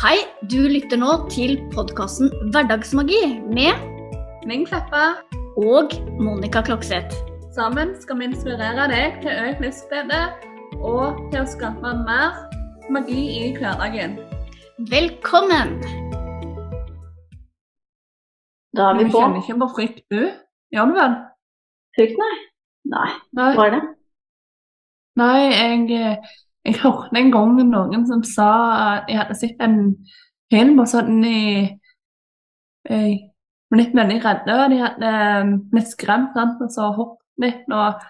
Hei, du lytter nå til podkasten Hverdagsmagi med Ming Kleppa. og Monica Klokseth. Sammen skal vi inspirere deg til økt livsglede og til å skape mer magi i hverdagen. Velkommen! Da er vi Du kjenner ikke på frykt, du? Gjør du vel? Frykt, nei. Nei, Nei, hva er det? Nei jeg, eh, jeg hørte en gang noen som sa at jeg hadde sett en film, og så hadde de eh, blitt veldig redde. og De hadde eh, blitt skremt sant? og så hoppet litt og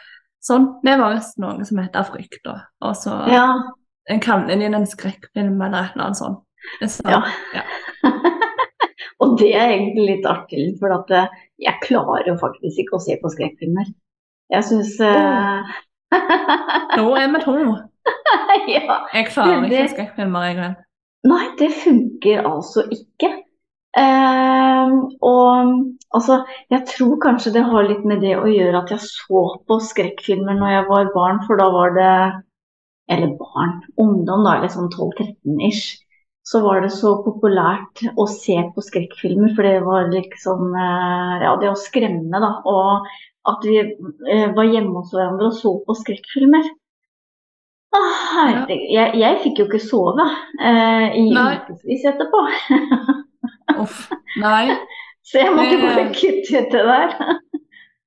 sånn. Det var visst noe som heter frykt. da. Og så Ja. en kaller de en skrekkfilm eller et eller annet sånt. Så, Ja. ja. Og det er egentlig litt artig, for at eh, jeg klarer faktisk ikke å se på skrekkfilmer. Jeg syns uh... Nå er vi to. Ja. Jeg klarer ikke å skrekke skrekkfilmer, jeg. vel. Nei, det funker altså ikke. Eh, og altså, jeg tror kanskje det har litt med det å gjøre at jeg så på skrekkfilmer når jeg var barn, for da var det Eller barn, ungdom, da, eller sånn 12-13-ish. Så var det så populært å se på skrekkfilmer, for det var liksom eh, Ja, det å skremme, da. Og at vi eh, var hjemme hos hverandre og så på skrekkfilmer. Jeg, jeg fikk jo ikke sove eh, i ukevis etterpå. Uff. Nei. Så jeg måtte bare kutte ut det der.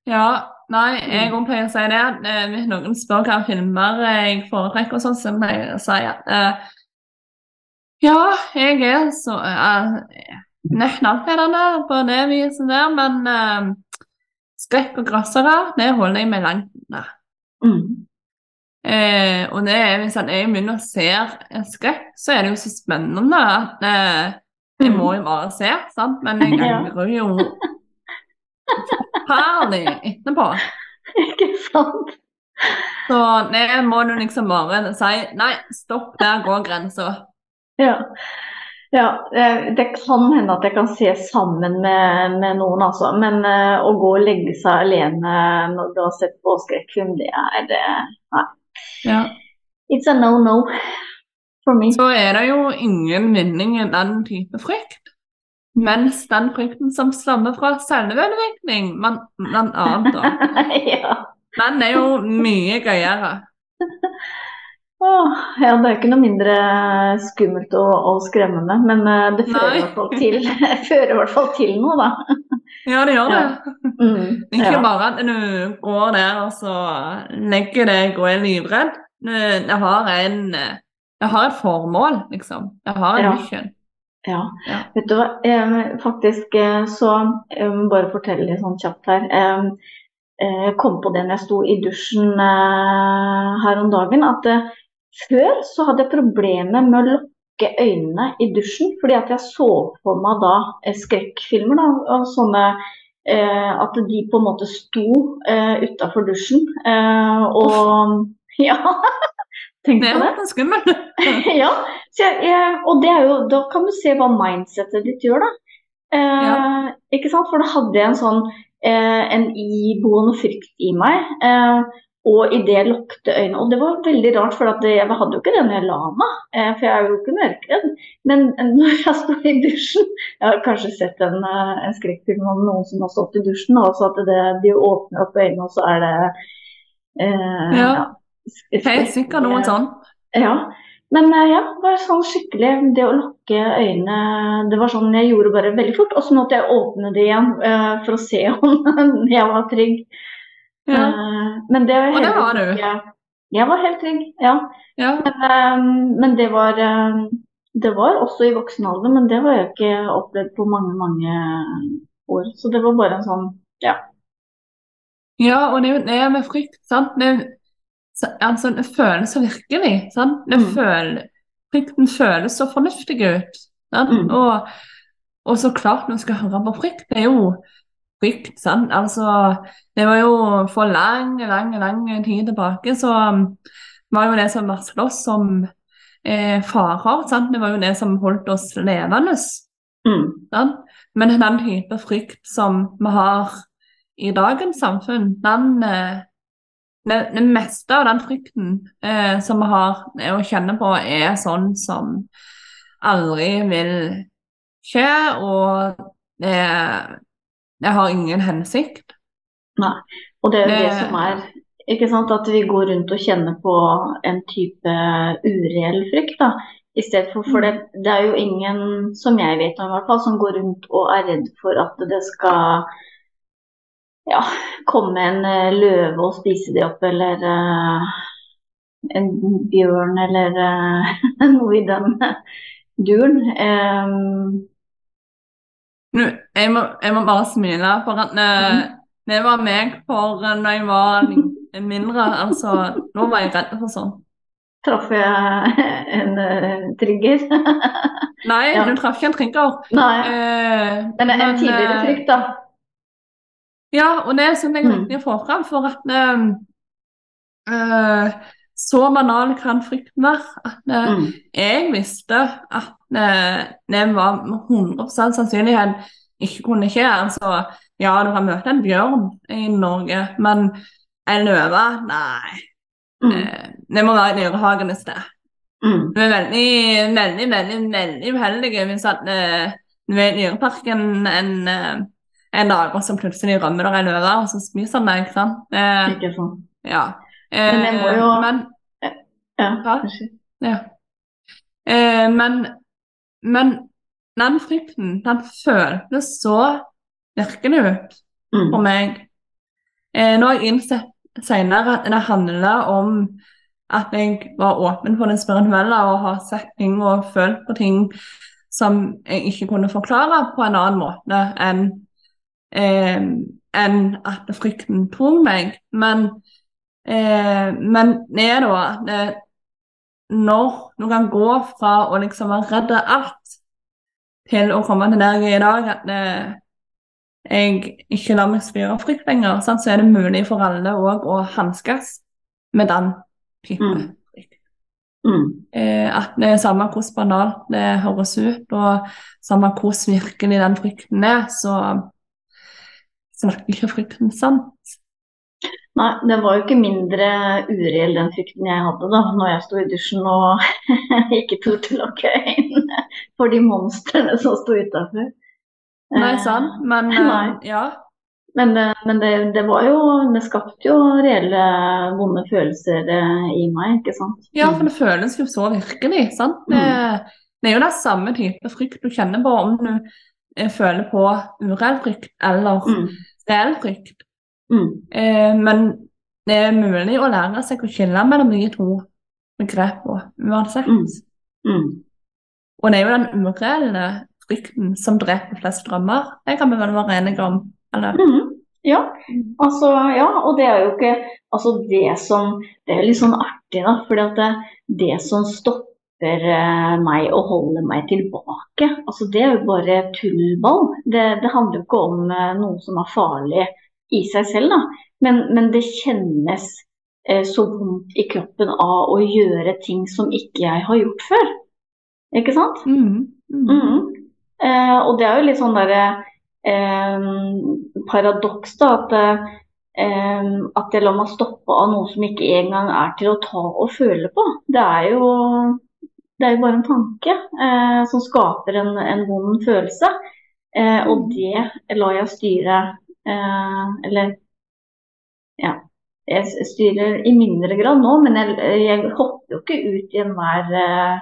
Ja, nei, jeg òg pleier å si det. eh, Hvis noen spør hva filmer jeg foretrekker, og sånn, så pleier jeg å si at eh, ja, jeg er så uh, knallfedrende på det viset der, men uh, skrekk og grossere, det holder jeg meg langt unna. Mm. Eh, og det er hvis at jeg begynner å se en skrekk, så er det jo så spennende at eh, jeg Mm. må jo bare se, sant? Men jeg angrer jo forferdelig etterpå. Ikke sant? Så det må du liksom bare si nei, stopp, der går grensa. Ja. ja. eh, Det kan hende at jeg kan se sammen med, med noen, altså. Men uh, å gå og legge seg alene når du har sett på skrekkfilm, det er eh, Ja. It's a no-no for me. Så er det jo ingen vinning i den type frykt. Mens den frykten som stammer fra selvutvikling, man- blant annet, da, ja. den er jo mye gøyere. Åh, ja, det er ikke noe mindre skummelt og, og skremmende, men eh, det fører i hvert fall til, fører i hvert fall til noe, da. Ja, det gjør det. Mm, Ikke ja. bare at du går der og så legger deg og er livredd. Jeg Det har en Det har et formål, liksom. Det har en Ja. mission. Ja. Ja. Vet du hva, faktisk eh, så Jeg må bare fortelle litt sånn kjapt her. Eh, Jeg kom på det når jeg sto i dusjen her om dagen, at før så hadde jeg problemer med å lukke øynene i dusjen, fordi at jeg så for meg da eh, skrekkfilmer da, og sånne eh, At de på en måte sto eh, utafor dusjen. Eh, og ja, tenk Det på er det. er skummelt. ja, så jeg, jeg, og det er jo, da kan du se hva mindsetet ditt gjør, da. Eh, Ja. Ikke sant? For da hadde jeg en sånn eh, en iboende frykt i meg. Eh, og idet lukte øynene Og det var veldig rart, for jeg hadde jo ikke det når jeg la meg. Eh, for jeg er jo ikke mørkredd. Men når jeg sto i dusjen Jeg har kanskje sett en, eh, en skrekkfilm om noen som har stått i dusjen, og så at det, de åpner opp øynene, og så er det eh, Ja. Helt sikkert noen sånn. ja, men eh, ja, det var sånn skikkelig Det å lukke øynene Det var sånn jeg gjorde bare veldig fort. Og så måtte jeg åpne det igjen eh, for å se om jeg var trygg. Ja. Eh, men det var Og det var du. ikke- Jeg var helt trygg, ja. ja. Men, eh, men det var eh, Det var også i voksen alder, men det har jeg ikke opplevd på mange, mange år. Så det var bare en sånn Ja. ja, og det er jo det med frykt, sant. Det, er en det føles virkelig, sant. Det Mm. føl- frykten føles så fornuftig ut. Mm. Og, og så klart når man skal høre på frykt, det er jo frykt, sant. Altså, det var jo for lang, lang, lang tid tilbake, så um, var jo det som varslet oss som eh, farer, sant. Det var jo det som holdt oss levende. Mm. Men den type frykt som vi har i dagens samfunn, den eh, det, det meste av den frykten eh, som vi har eh, å kjenne på, er sånn som aldri vil skje, og det, det har ingen hensikt. Nei. Og det er jo det, Det- som er ikke sant, At vi går rundt og kjenner på en type ureell frykt. da, i stedet for, for det, det er jo ingen, som jeg vet om i hvert fall, som går rundt og er redd for at det skal ja, komme en eh, løve og spise de opp, eller uh, en bjørn, eller uh, noe i den duren. Um, Nå, jeg, må, jeg må bare smile, for at eh, det var meg for eh, når jeg var mindre. Altså, nå var jeg redd for sånn. traff jeg en uh, trigger? Nei, Ja. du traff ikke en trigger. Nei. Eh, Men er en tidligere frykt, da. Ja, og det er sånn jeg Mm. viktig å få fram, for at uh, så banal kan frykten være. At eh, Mm. jeg visste at eh, det var med 100 sannsynlighet ikke kunne skje. Altså, ja, du kan møte en bjørn i Norge, men en løve, nei. Mm. Eh, det må være i dyrehagen et sted. Mm. Vi er veldig, veldig, veldig, veldig uheldige hvis at eh, i dyreparken en, en dag, og så plutselig rømmer der en løve, og så spiser den deg, ikke sant? Eh, Ikke sant. ja. Eh, Men jeg må jo- men, Ja, Hva? ja. Eh, men, men den frykten, den føles så virkelig ut for Mm. meg. Eh, nå har jeg innsett senere at det handler om at jeg var åpen for det spirituelle og har sett ting og følt på ting som jeg ikke kunne forklare på en annen måte enn eh, enn at frykten tok meg. Men, eh, men det er at det- når du kan gå fra å liksom være redd alt til å komme til der jeg er i dag, at eh, jeg ikke lar meg styre av frykt lenger, sant? så er det mulig for alle òg å hanskes med den type Mm. Mm. Eh, at det er samme hvor banalt det høres ut, og samme hvordan virkelig den frykten er, så snakker ikke frykten sant. Nei, det var jo ikke mindre ureell den frykten jeg hadde da når jeg sto i dusjen og ikke torde å lukke øynene for de monstrene som sto utafor. Nei, sant, men eh, Nei. ja. Men, det, men det, det var jo Det skapte jo reelle vonde følelser eh, i meg, ikke sant? Ja, for det føles jo så virkelig, sant? Det, det er jo den samme type frykt du kjenner på om du eh, føler på ureell frykt eller Mm. reell frykt. Mm. Eh, men det er mulig å lære seg å skille mellom de to begrepene uansett. Mm. Mm. Og det er jo den ureelle frykten som dreper flest drømmer. Det kan vi vel være enige om? Eller? Mhm. Ja, altså, ja, og det er jo ikke altså det som Det er litt sånn artig, da. at det, det som stopper eh, meg og holder meg tilbake, altså det er jo bare tullball. Det, det handler jo ikke om eh, noe som er farlig i seg selv, da. Men, men det kjennes eh, så vondt i kroppen av å gjøre ting som ikke jeg har gjort før. Ikke sant? Mm. Mm. Mm. Eh, og det er jo litt sånn derre eh, paradoks, da. At, eh, at jeg lar meg stoppe av noe som ikke engang er til å ta og føle på. Det er jo, det er jo bare en tanke eh, som skaper en, en vond følelse. Eh, og det lar jeg styre Eller ja. Jeg styrer i mindre grad nå, men jeg, jeg hopper jo ikke ut i enhver eh,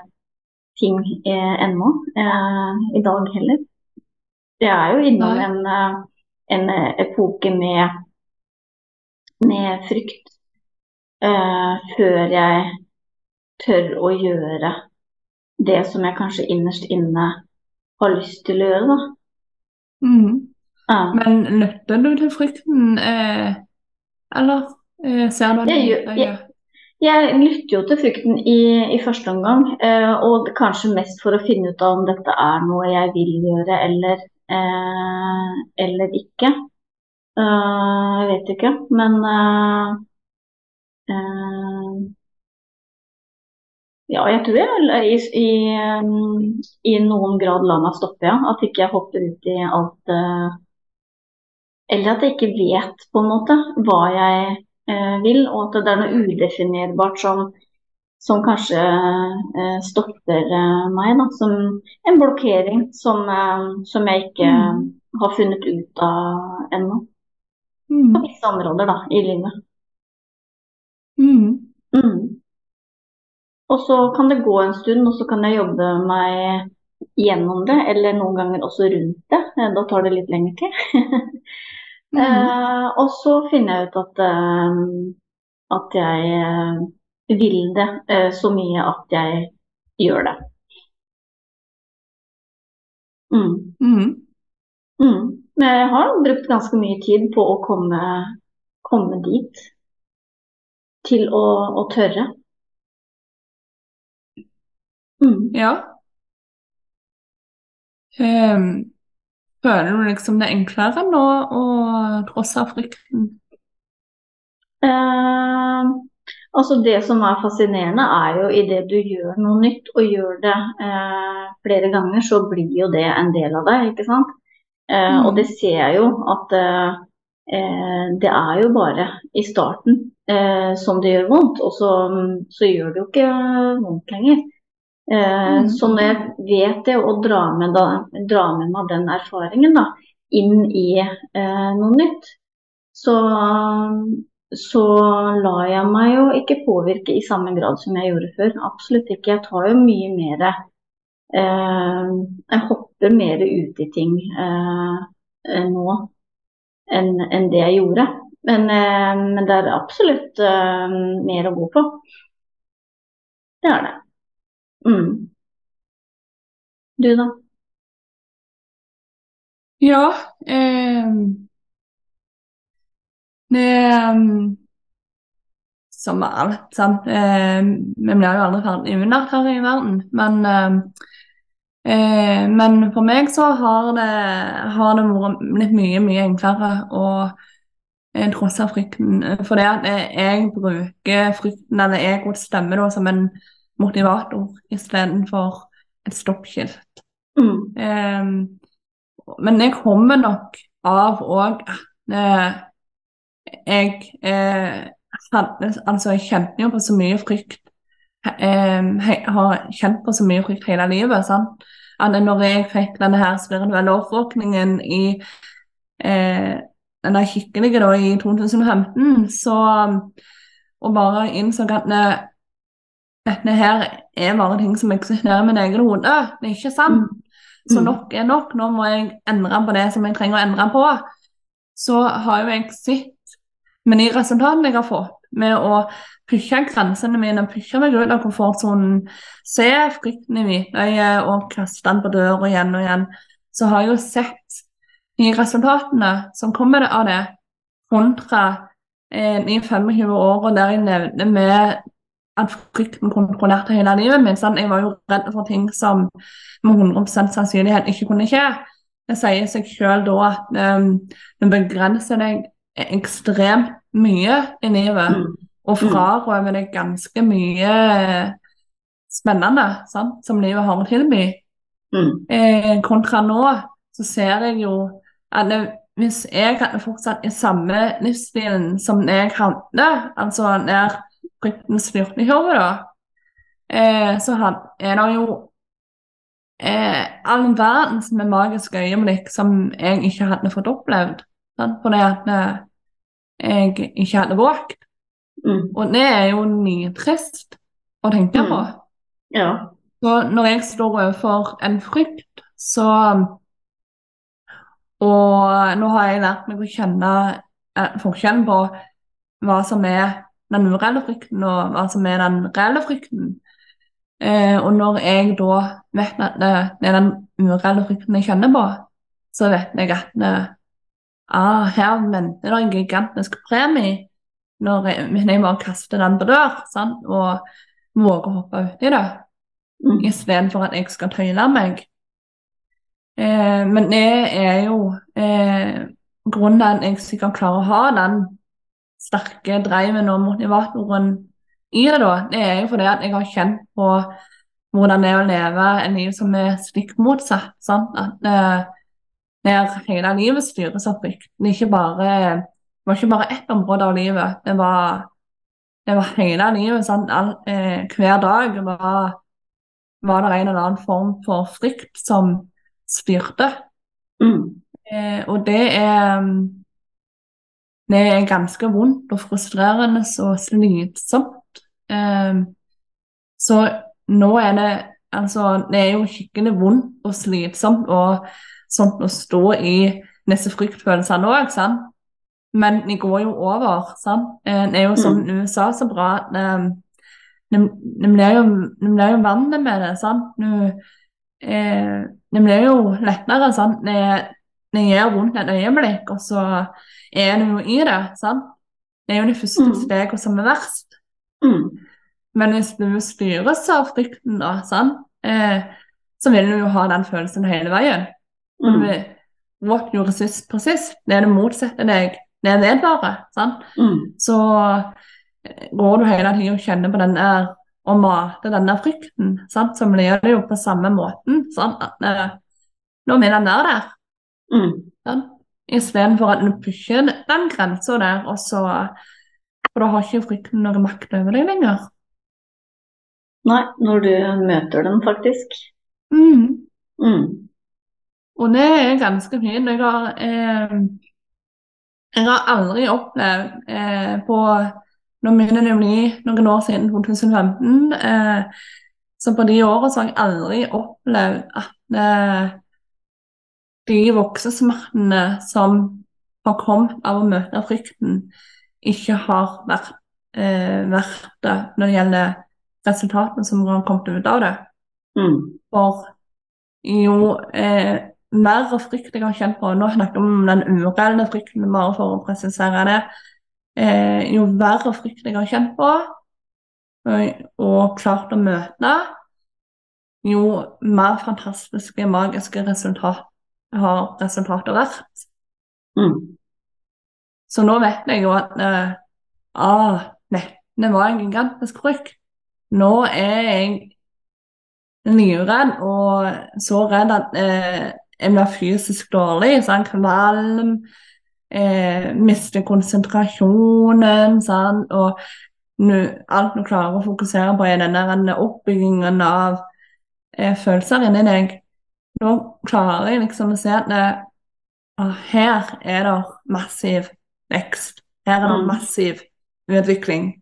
ting eh, ennå. Eh, I dag heller. Det er jo innom en, eh, en eh, epoke med, med frykt eh, før jeg tør å gjøre det som jeg kanskje innerst inne har lyst til å gjøre, da. Mm. Ja. Men lytter du til frykten, eh, eller eh, ser du Jeg gjør- jeg- Jeg lytter jo til frykten i, i første omgang, eh, og kanskje mest for å finne ut av om dette er noe jeg vil gjøre eller, eh, eller ikke. Uh, jeg vet ikke, men uh, uh, Ja, jeg tror jeg i, i, um, i noen grad lar meg stoppe, ja. At ikke jeg hopper ut i alt Eller at jeg ikke vet på en måte hva jeg eh, vil, og at det er noe udefinerbart som, som kanskje eh, stopper eh, meg, da, som en blokkering som, eh, som jeg ikke Mm. har funnet ut av ennå. Mm. På visse områder da, i livet. Mm. Mm. Og så kan det gå en stund, og så kan jeg jobbe meg gjennom det, eller noen ganger også rundt det. Eh, Da tar det litt lengre tid. Mm. Eh, og så finner jeg ut at, eh, at jeg eh, vil det eh, så mye at jeg gjør det. Mm. Mm. Mm. Men jeg har brukt ganske mye tid på å komme, komme dit. Til å, å tørre. Mm. Ja. Ehm, føler du liksom det er enklere nå å trosse frykten? Eh, altså det som er fascinerende, er jo idet du gjør noe nytt og gjør det eh, flere ganger, så blir jo det en del av deg, ikke sant? Eh, Mm. Og det ser jeg jo at eh, eh, det er jo bare i starten eh, som det gjør vondt, og så, så gjør det jo ikke vondt lenger. Eh, Mm. Så når jeg vet det og drar med, da, drar med meg den erfaringen da, inn i eh, noe nytt, så, så lar jeg meg jo ikke påvirke i samme grad som jeg gjorde før. Absolutt ikke. Jeg tar jo mye mer eh, Jeg hopper mer ut i ting eh, nå enn en det jeg gjorde. Men, eh, men det er absolutt eh, mer å gå på. Det er det. Mm. Du, da? Ja. eh, det ehm, Som med alt, sant. Ehm, vi blir jo aldri ferdig unnatt her i verden. Men, ehm, eh, men for meg så har det, har det vært blitt mye, mye enklere å eh, trosse frykten. For det at eh, jeg bruker frykten, eller egoets stemme, da, som en motivator istedenfor et stoppskilt. Mm. Um, men jeg kommer nok av òg at eh, jeg eh, hadde, Altså, jeg kjente jo på så mye frykt eh, he, Har kjent på så mye frykt hele livet. sant? At når jeg fikk denne her spirituelle oppvåkningen i eh, denne der da i 2015, så Og bare innså at eh, dette her er bare ting som eksisterer i min egen hode. Det er ikke sant. Så Mm. nok er nok. Nå må jeg endre på det som jeg trenger å endre på. Så har jo jeg sett med de resultatene jeg har fått, med å pushe grensene mine, pushe meg ut av komfortsonen, se frykten i hvitøyet og kaste den på døra igjen og igjen, så har jeg jo sett de resultatene som kommer av det, kontra eh, de 25 årene der jeg levde med at frykten kontrollerte hele livet mitt. Sånn. Jeg var jo redd for ting som med 100 sannsynlighet ikke kunne skje. Det sier seg selv da at um, det begrenser deg ekstremt mye i livet, Mm. og frarøver deg ganske mye eh, spennende sant? som livet har å tilby. Mm. Eh, kontra nå så ser jeg jo at det, hvis jeg hadde fortsatt i samme livsstilen som jeg hadde, altså der frykten styrte hodet, da, eh, så han, er det jo eh, all verdens med magiske øyeblikk som jeg ikke hadde fått opplevd. Sant? Fordi at eh, jeg ikke hadde våget. Mm. Og det er jo nitrist å tenke Mm. på. Ja. Så når jeg står overfor en frykt, så Og nå har jeg lært meg å kjenne eh, forskjellen på hva som er den ureelle frykten, og hva som er den reelle frykten. Eh, og når jeg da vet at det, er den ureelle frykten jeg kjenner på, så vet jeg at det, ah, her venter det en gigantisk premie når jeg, jeg bare kaster den på dør sant? og våger å hoppe uti det Mm. istedenfor at jeg skal tøyle meg. Eh, men det er jo eh, grunnen til at jeg sikkert klarer å ha den sterke driven og motivatoren i det, da. Det er jo fordi at jeg har kjent på hvordan det er å leve en liv som er stikk motsatt. Sant? At eh, der hele livet styres av frykt. Det, ikke bare, det var ikke bare ett område av livet. Det var det var hele livet. Sant? All, eh, hver dag var, var det en eller annen form for frykt som styrte. Mm. Eh, og det er Det er ganske vondt og frustrerende og slitsomt. Eh, så nå er det Altså, det er jo skikkelig vondt og slitsomt og sånt å stå i disse fryktfølelsene òg, sant. Men de går jo over, sant. Eh, det er jo som Mm. USA så bra at De de blir jo, de blir jo vant med det, sant. Eh, Det blir jo lettere, sant. Det, det gjør vondt et øyeblikk, og så er du jo i det, sant. Det er jo det første Mm. steget som er verst. Mm. Men hvis du styres av frykten, da, sant? Eh, så vil du jo ha den følelsen hele veien. Mm. What you resist persist, det er det motsatte deg, det vedvarer. sant? Mm. Så eh, går du hele tiden og kjenner på den der og mater denne frykten, sant? så blir det jo på samme måten. sant? At eh, nå er den være der. Mm. sant? Istedenfor at du pusher den grensa der, og så For da har ikke frykten noen makt over deg lenger. Nei, når du møter den, faktisk. Mm. Mm. Og det er ganske fint. Jeg har, eh, jeg har aldri opplevd eh, på Nå begynner det å bli noen år siden 2015. Eh, så på de årene så har jeg aldri opplevd at de voksesmertene som har kommet av å møte frykten, ikke har vært, eh, vært det når det gjelder resultatene som har kommet ut av det. Mm. For jo eh, mer frykt jeg har kjent på Nå snakker vi om den ureelle frykten, bare for å presisere det. Eh, jo verre frykt jeg har kjent på og, og klart å møte, jo mer fantastiske, magiske resultat har resultatet vært. Mm. Så nå vet jeg jo at uh, ah, nettene var en gigantisk frykt. Nå er jeg livredd og så redd at uh, jeg blir fysisk dårlig. Sånn, kvalm, eh, mister konsentrasjonen. Sånn, og nu, alt du klarer å fokusere på, er denne oppbyggingen av eh, følelser inni deg. Nå klarer jeg liksom å se at det, her er det massiv vekst. Her er det Mm. massiv utvikling.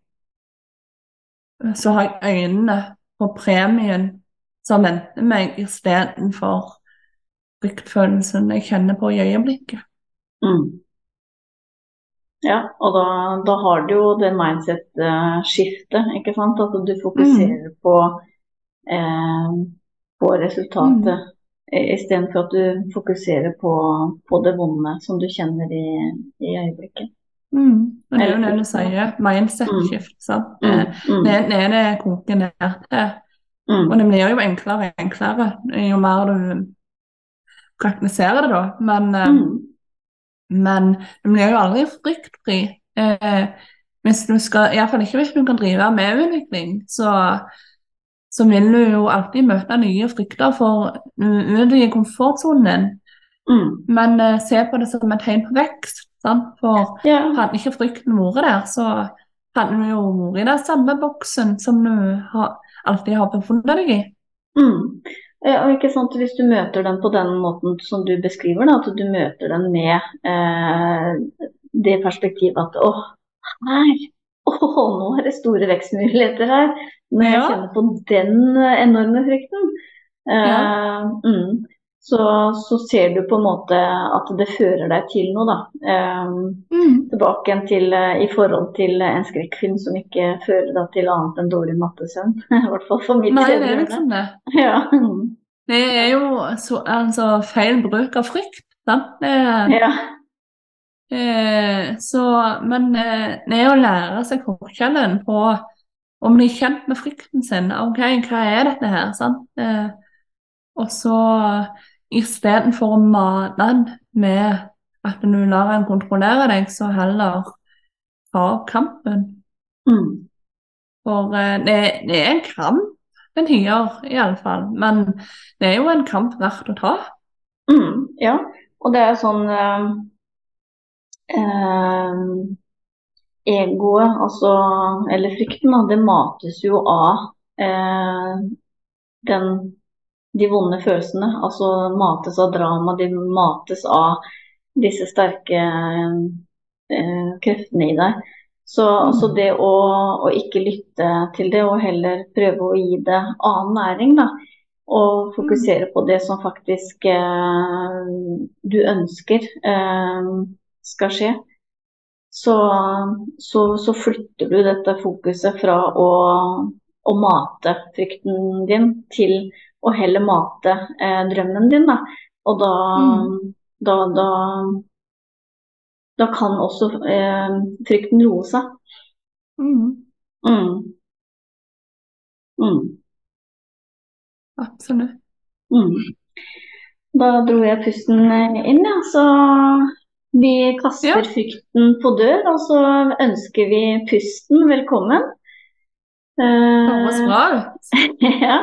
Så har jeg øynene på premien som venter meg, istedenfor fryktfølelsen jeg kjenner på i øyeblikket. Mm. Ja, og da, da har du jo det mindset-skiftet, ikke sant. At du fokuserer på, eh, på resultatet mm. Istedenfor at du fokuserer på, på, det vonde som du kjenner i, i øyeblikket. Mm. Og det er jo det du sier, mindset-skift. sant? Mm. Mm. Det, det er det koker ned til. Mm. Og det blir jo enklere og enklere jo mer du praktiserer det, da. Men, eh, Mm. men det blir jo aldri fryktfri. Eh, hvis du skal, Iallfall ikke hvis du kan drive med utvikling, så, så vil du jo alltid møte nye frykter for i komfortsonen. Mm. Men uh, se på det som et tegn på vekst. Sant? For Ja. hadde ikke frykten vært der, så hadde du jo vært i den samme boksen som du har, alltid har befunnet deg i. Mm. Eh, Og ikke sant, Hvis du møter den på den måten som du beskriver, da, at du møter den med eh, det perspektivet at åh, her, åh, nå er det store vekstmuligheter her. Når jeg Ja. kjenner på den eh, enorme frykten, eh, mm, så, så ser du på en måte at det fører deg til noe, da. Eh, tilbake igjen til uh, i forhold til en skrekkfilm som ikke fører deg til annet enn dårlig nattesøvn. I hvert fall for mitt Nei, det er liksom det. Ja. Det er jo så, altså, feil bruk av frykt. Sant? Ja. eh, så, men eh, det å lære seg forskjellen på om de er kjent med frykten sin. OK, hva er dette her? Sant? Eh, og så istedenfor å mate den med at du lar den kontrollere deg, så heller ta opp kampen. Mm. For eh, det, det er en kamp til tider, iallfall. Men det er jo en kamp verdt å ta. Mm, ja, og det er sånn eh, eh, egoet, altså, eller frykten, da, det mates jo av eh, den, de vonde følelsene. Altså mates av drama, de mates av disse sterke eh, kreftene i deg. Så altså det å, å, ikke lytte til det, og heller prøve å gi det annen næring, da. Og fokusere på det som faktisk eh, du ønsker eh, skal skje så, så, så, flytter du dette fokuset fra å, å, mate frykten din til å heller mate eh, drømmen din. Da. Og da, mm. da, da, da, kan også eh, frykten roe seg. Mm. Mm. mm. Absolutt. Mm. Da dro jeg pusten inn, ja. Så vi kaster ja. frykten på dør, og så ønsker vi pusten velkommen. Thomas bra ja.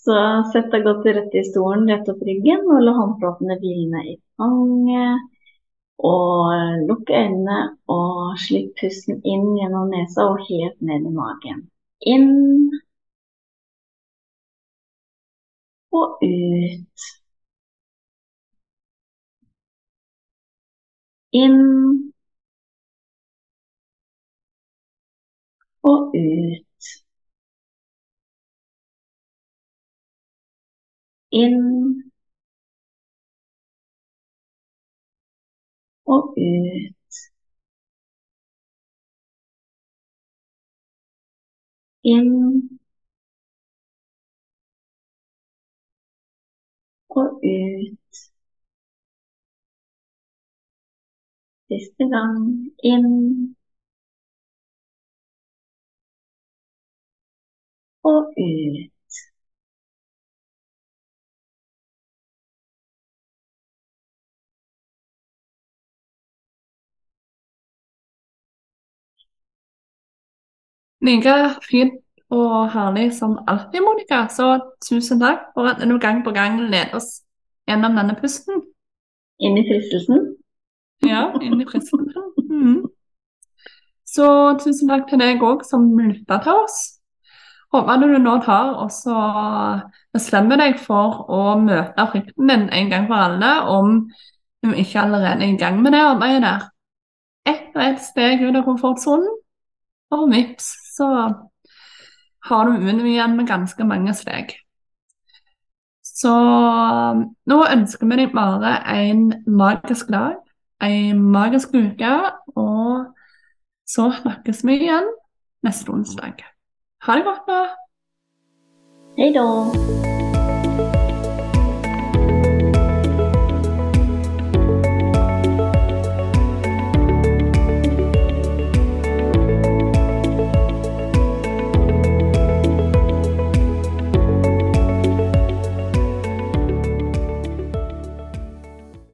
Så sett deg godt til rette i stolen, rett opp ryggen, og la håndflatene hvile i fanget. Og lukk øynene og slipp pusten inn gjennom nesa og helt ned i magen. Inn og ut. Inn og ut. Inn og ut. Inn og ut. Siste gang inn og ut. Like fint og herlig som alltid, Monica. Så tusen takk for at du gang på gang leder oss gjennom denne pusten. Inn i fristelsen? Ja, inn i fristen. Mm. Så tusen takk til deg òg som lytta til oss. Håper du nå tar og så bestemmer deg for å møte frykten din en gang for alle, om du ikke allerede er i gang med det arbeidet der. Ett og ett steg ut av komfortsonen, og vips, så har du munnen igjen med ganske mange steg. Så nå ønsker vi deg bare en magisk dag ei magisk uke, og så snakkes vi igjen neste onsdag. Ha det godt, da. Hei da.